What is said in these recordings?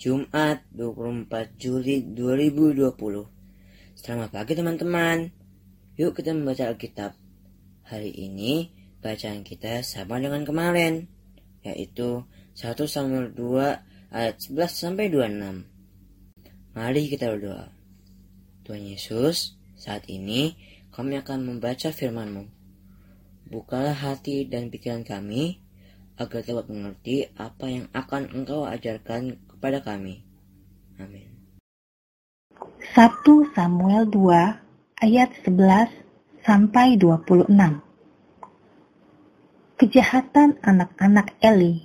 Jumat 24 Juli 2020 Selamat pagi teman-teman. Yuk kita membaca Alkitab. Hari ini bacaan kita sama dengan kemarin Yaitu 1 Samuel 2 ayat 11 sampai 26 Mari kita berdoa. Tuhan Yesus saat ini kami akan membaca firman-Mu. Bukalah hati dan pikiran kami agar dapat mengerti apa yang akan Engkau ajarkan kepada kami. Amin. 1 Samuel 2 ayat 11 sampai 26 Kejahatan anak-anak Eli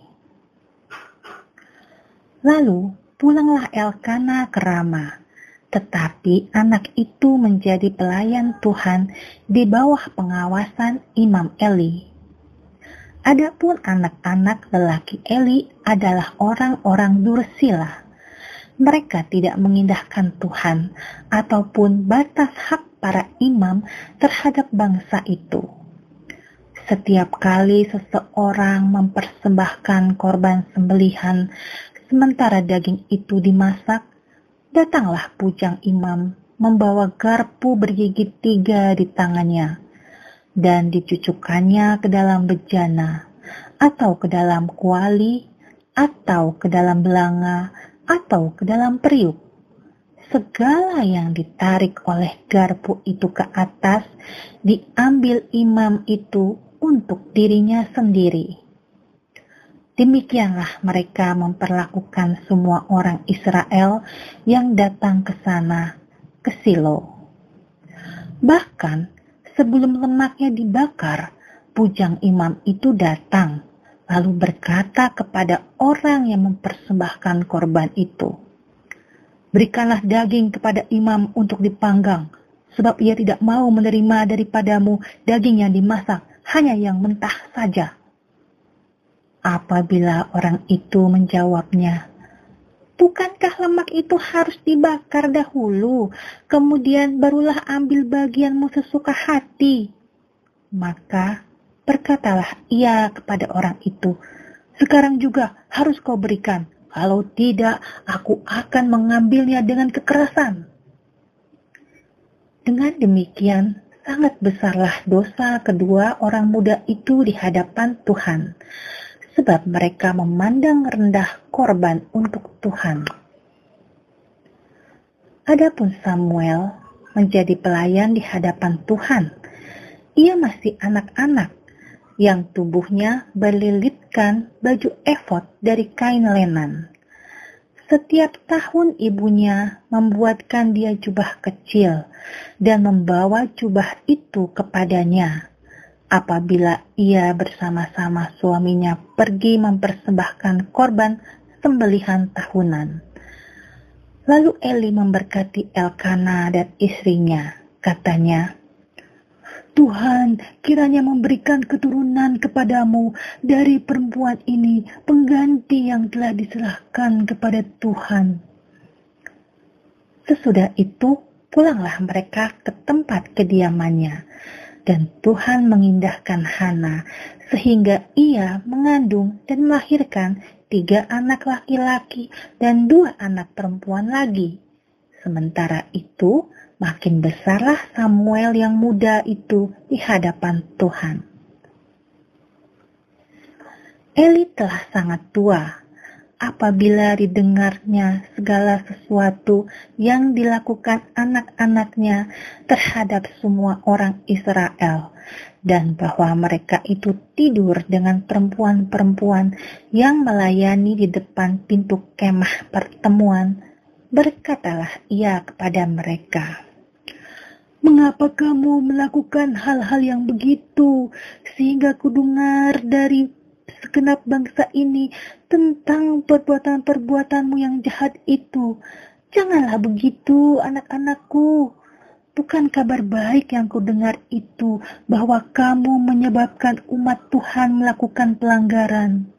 Lalu pulanglah Elkana ke Rama, tetapi anak itu menjadi pelayan Tuhan di bawah pengawasan Imam Eli. Adapun anak-anak lelaki Eli adalah orang-orang dursila. Mereka tidak mengindahkan Tuhan ataupun batas hak para imam terhadap bangsa itu. Setiap kali seseorang mempersembahkan korban sembelihan sementara daging itu dimasak, datanglah pujang imam membawa garpu bergigit tiga di tangannya dan dicucukkannya ke dalam bejana, atau ke dalam kuali, atau ke dalam belanga, atau ke dalam periuk. Segala yang ditarik oleh garpu itu ke atas diambil imam itu untuk dirinya sendiri. Demikianlah mereka memperlakukan semua orang Israel yang datang ke sana, ke Silo. Bahkan sebelum lemaknya dibakar, pujang imam itu datang, lalu berkata kepada orang yang mempersembahkan korban itu, Berikanlah daging kepada imam untuk dipanggang, sebab ia tidak mau menerima daripadamu daging yang dimasak, hanya yang mentah saja. Apabila orang itu menjawabnya, Bukankah lemak itu harus dibakar dahulu, kemudian barulah ambil bagianmu sesuka hati? Maka berkatalah ia kepada orang itu, sekarang juga harus kau berikan, kalau tidak aku akan mengambilnya dengan kekerasan. Dengan demikian, sangat besarlah dosa kedua orang muda itu di hadapan Tuhan sebab mereka memandang rendah korban untuk Tuhan. Adapun Samuel menjadi pelayan di hadapan Tuhan. Ia masih anak-anak yang tubuhnya berlilitkan baju efod dari kain lenan. Setiap tahun ibunya membuatkan dia jubah kecil dan membawa jubah itu kepadanya apabila ia bersama-sama suaminya pergi mempersembahkan korban sembelihan tahunan. Lalu Eli memberkati Elkana dan istrinya. Katanya, Tuhan kiranya memberikan keturunan kepadamu dari perempuan ini pengganti yang telah diserahkan kepada Tuhan. Sesudah itu pulanglah mereka ke tempat kediamannya dan Tuhan mengindahkan Hana sehingga ia mengandung dan melahirkan tiga anak laki-laki dan dua anak perempuan lagi. Sementara itu, makin besarlah Samuel yang muda itu di hadapan Tuhan. Eli telah sangat tua apabila didengarnya segala sesuatu yang dilakukan anak-anaknya terhadap semua orang Israel, dan bahwa mereka itu tidur dengan perempuan-perempuan yang melayani di depan pintu kemah pertemuan. Berkatalah ia kepada mereka, Mengapa kamu melakukan hal-hal yang begitu, sehingga kudengar dari segenap bangsa ini tentang perbuatan-perbuatanmu yang jahat itu. Janganlah begitu, anak-anakku. Bukan kabar baik yang kudengar itu bahwa kamu menyebabkan umat Tuhan melakukan pelanggaran.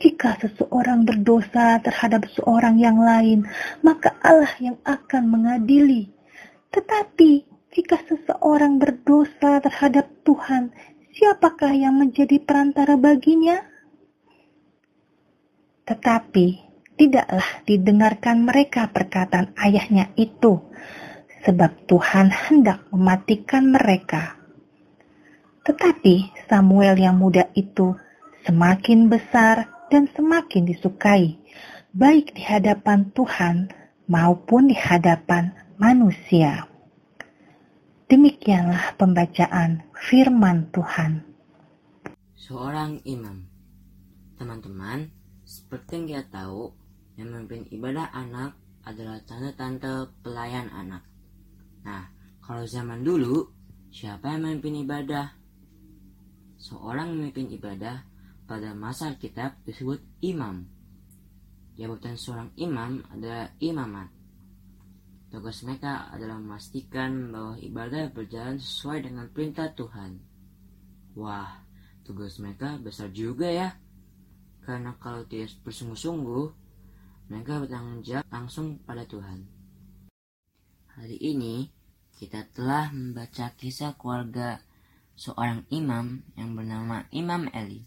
Jika seseorang berdosa terhadap seorang yang lain, maka Allah yang akan mengadili. Tetapi jika seseorang berdosa terhadap Tuhan, siapakah yang menjadi perantara baginya? Tetapi tidaklah didengarkan mereka perkataan ayahnya itu, sebab Tuhan hendak mematikan mereka. Tetapi Samuel yang muda itu semakin besar dan semakin disukai, baik di hadapan Tuhan maupun di hadapan manusia. Demikianlah pembacaan firman Tuhan. Seorang imam. Teman-teman, seperti yang kita tahu, yang memimpin ibadah anak adalah tante-tante pelayan anak. Nah, kalau zaman dulu, siapa yang memimpin ibadah? Seorang memimpin ibadah pada masa kitab disebut imam. Jabatan seorang imam adalah imamat. Tugas mereka adalah memastikan bahwa ibadah berjalan sesuai dengan perintah Tuhan. Wah, tugas mereka besar juga ya. Karena kalau tidak bersungguh-sungguh, mereka bertanggung jawab langsung pada Tuhan. Hari ini kita telah membaca kisah keluarga seorang imam yang bernama Imam Eli.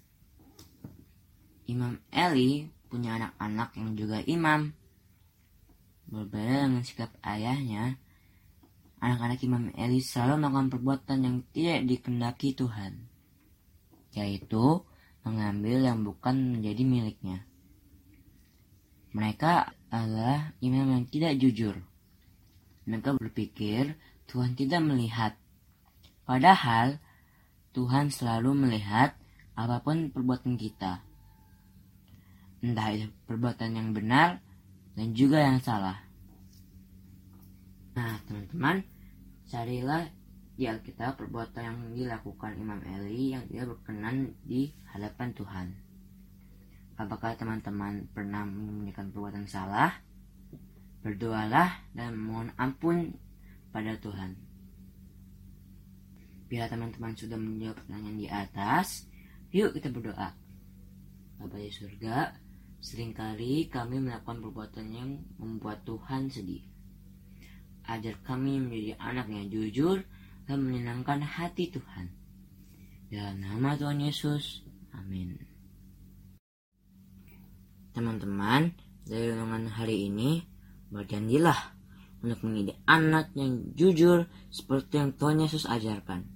Imam Eli punya anak-anak yang juga imam. Berbeda dengan sikap ayahnya, anak-anak Imam Eli selalu melakukan perbuatan yang tidak dikendaki Tuhan, yaitu mengambil yang bukan menjadi miliknya. Mereka adalah imam yang tidak jujur. Mereka berpikir Tuhan tidak melihat. Padahal Tuhan selalu melihat apa pun perbuatan kita. Entah itu perbuatan yang benar dan juga yang salah. Nah, teman-teman, carilah di Alkitab perbuatan yang dilakukan Imam Eli yang tidak berkenan di hadapan Tuhan. Apakah teman-teman pernah menyembunyikan perbuatan salah? Berdoalah dan mohon ampun pada Tuhan. Bila teman-teman sudah menjawab pertanyaan di atas, yuk kita berdoa. Bapak di surga, sering kali kami melakukan perbuatan yang membuat Tuhan sedih. Ajar kami menjadi anak yang jujur dan menyenangkan hati Tuhan. Dalam nama Tuhan Yesus, amin. Teman-teman, dari renungan hari ini, berjanjilah untuk menjadi anak yang jujur seperti yang Tuhan Yesus ajarkan.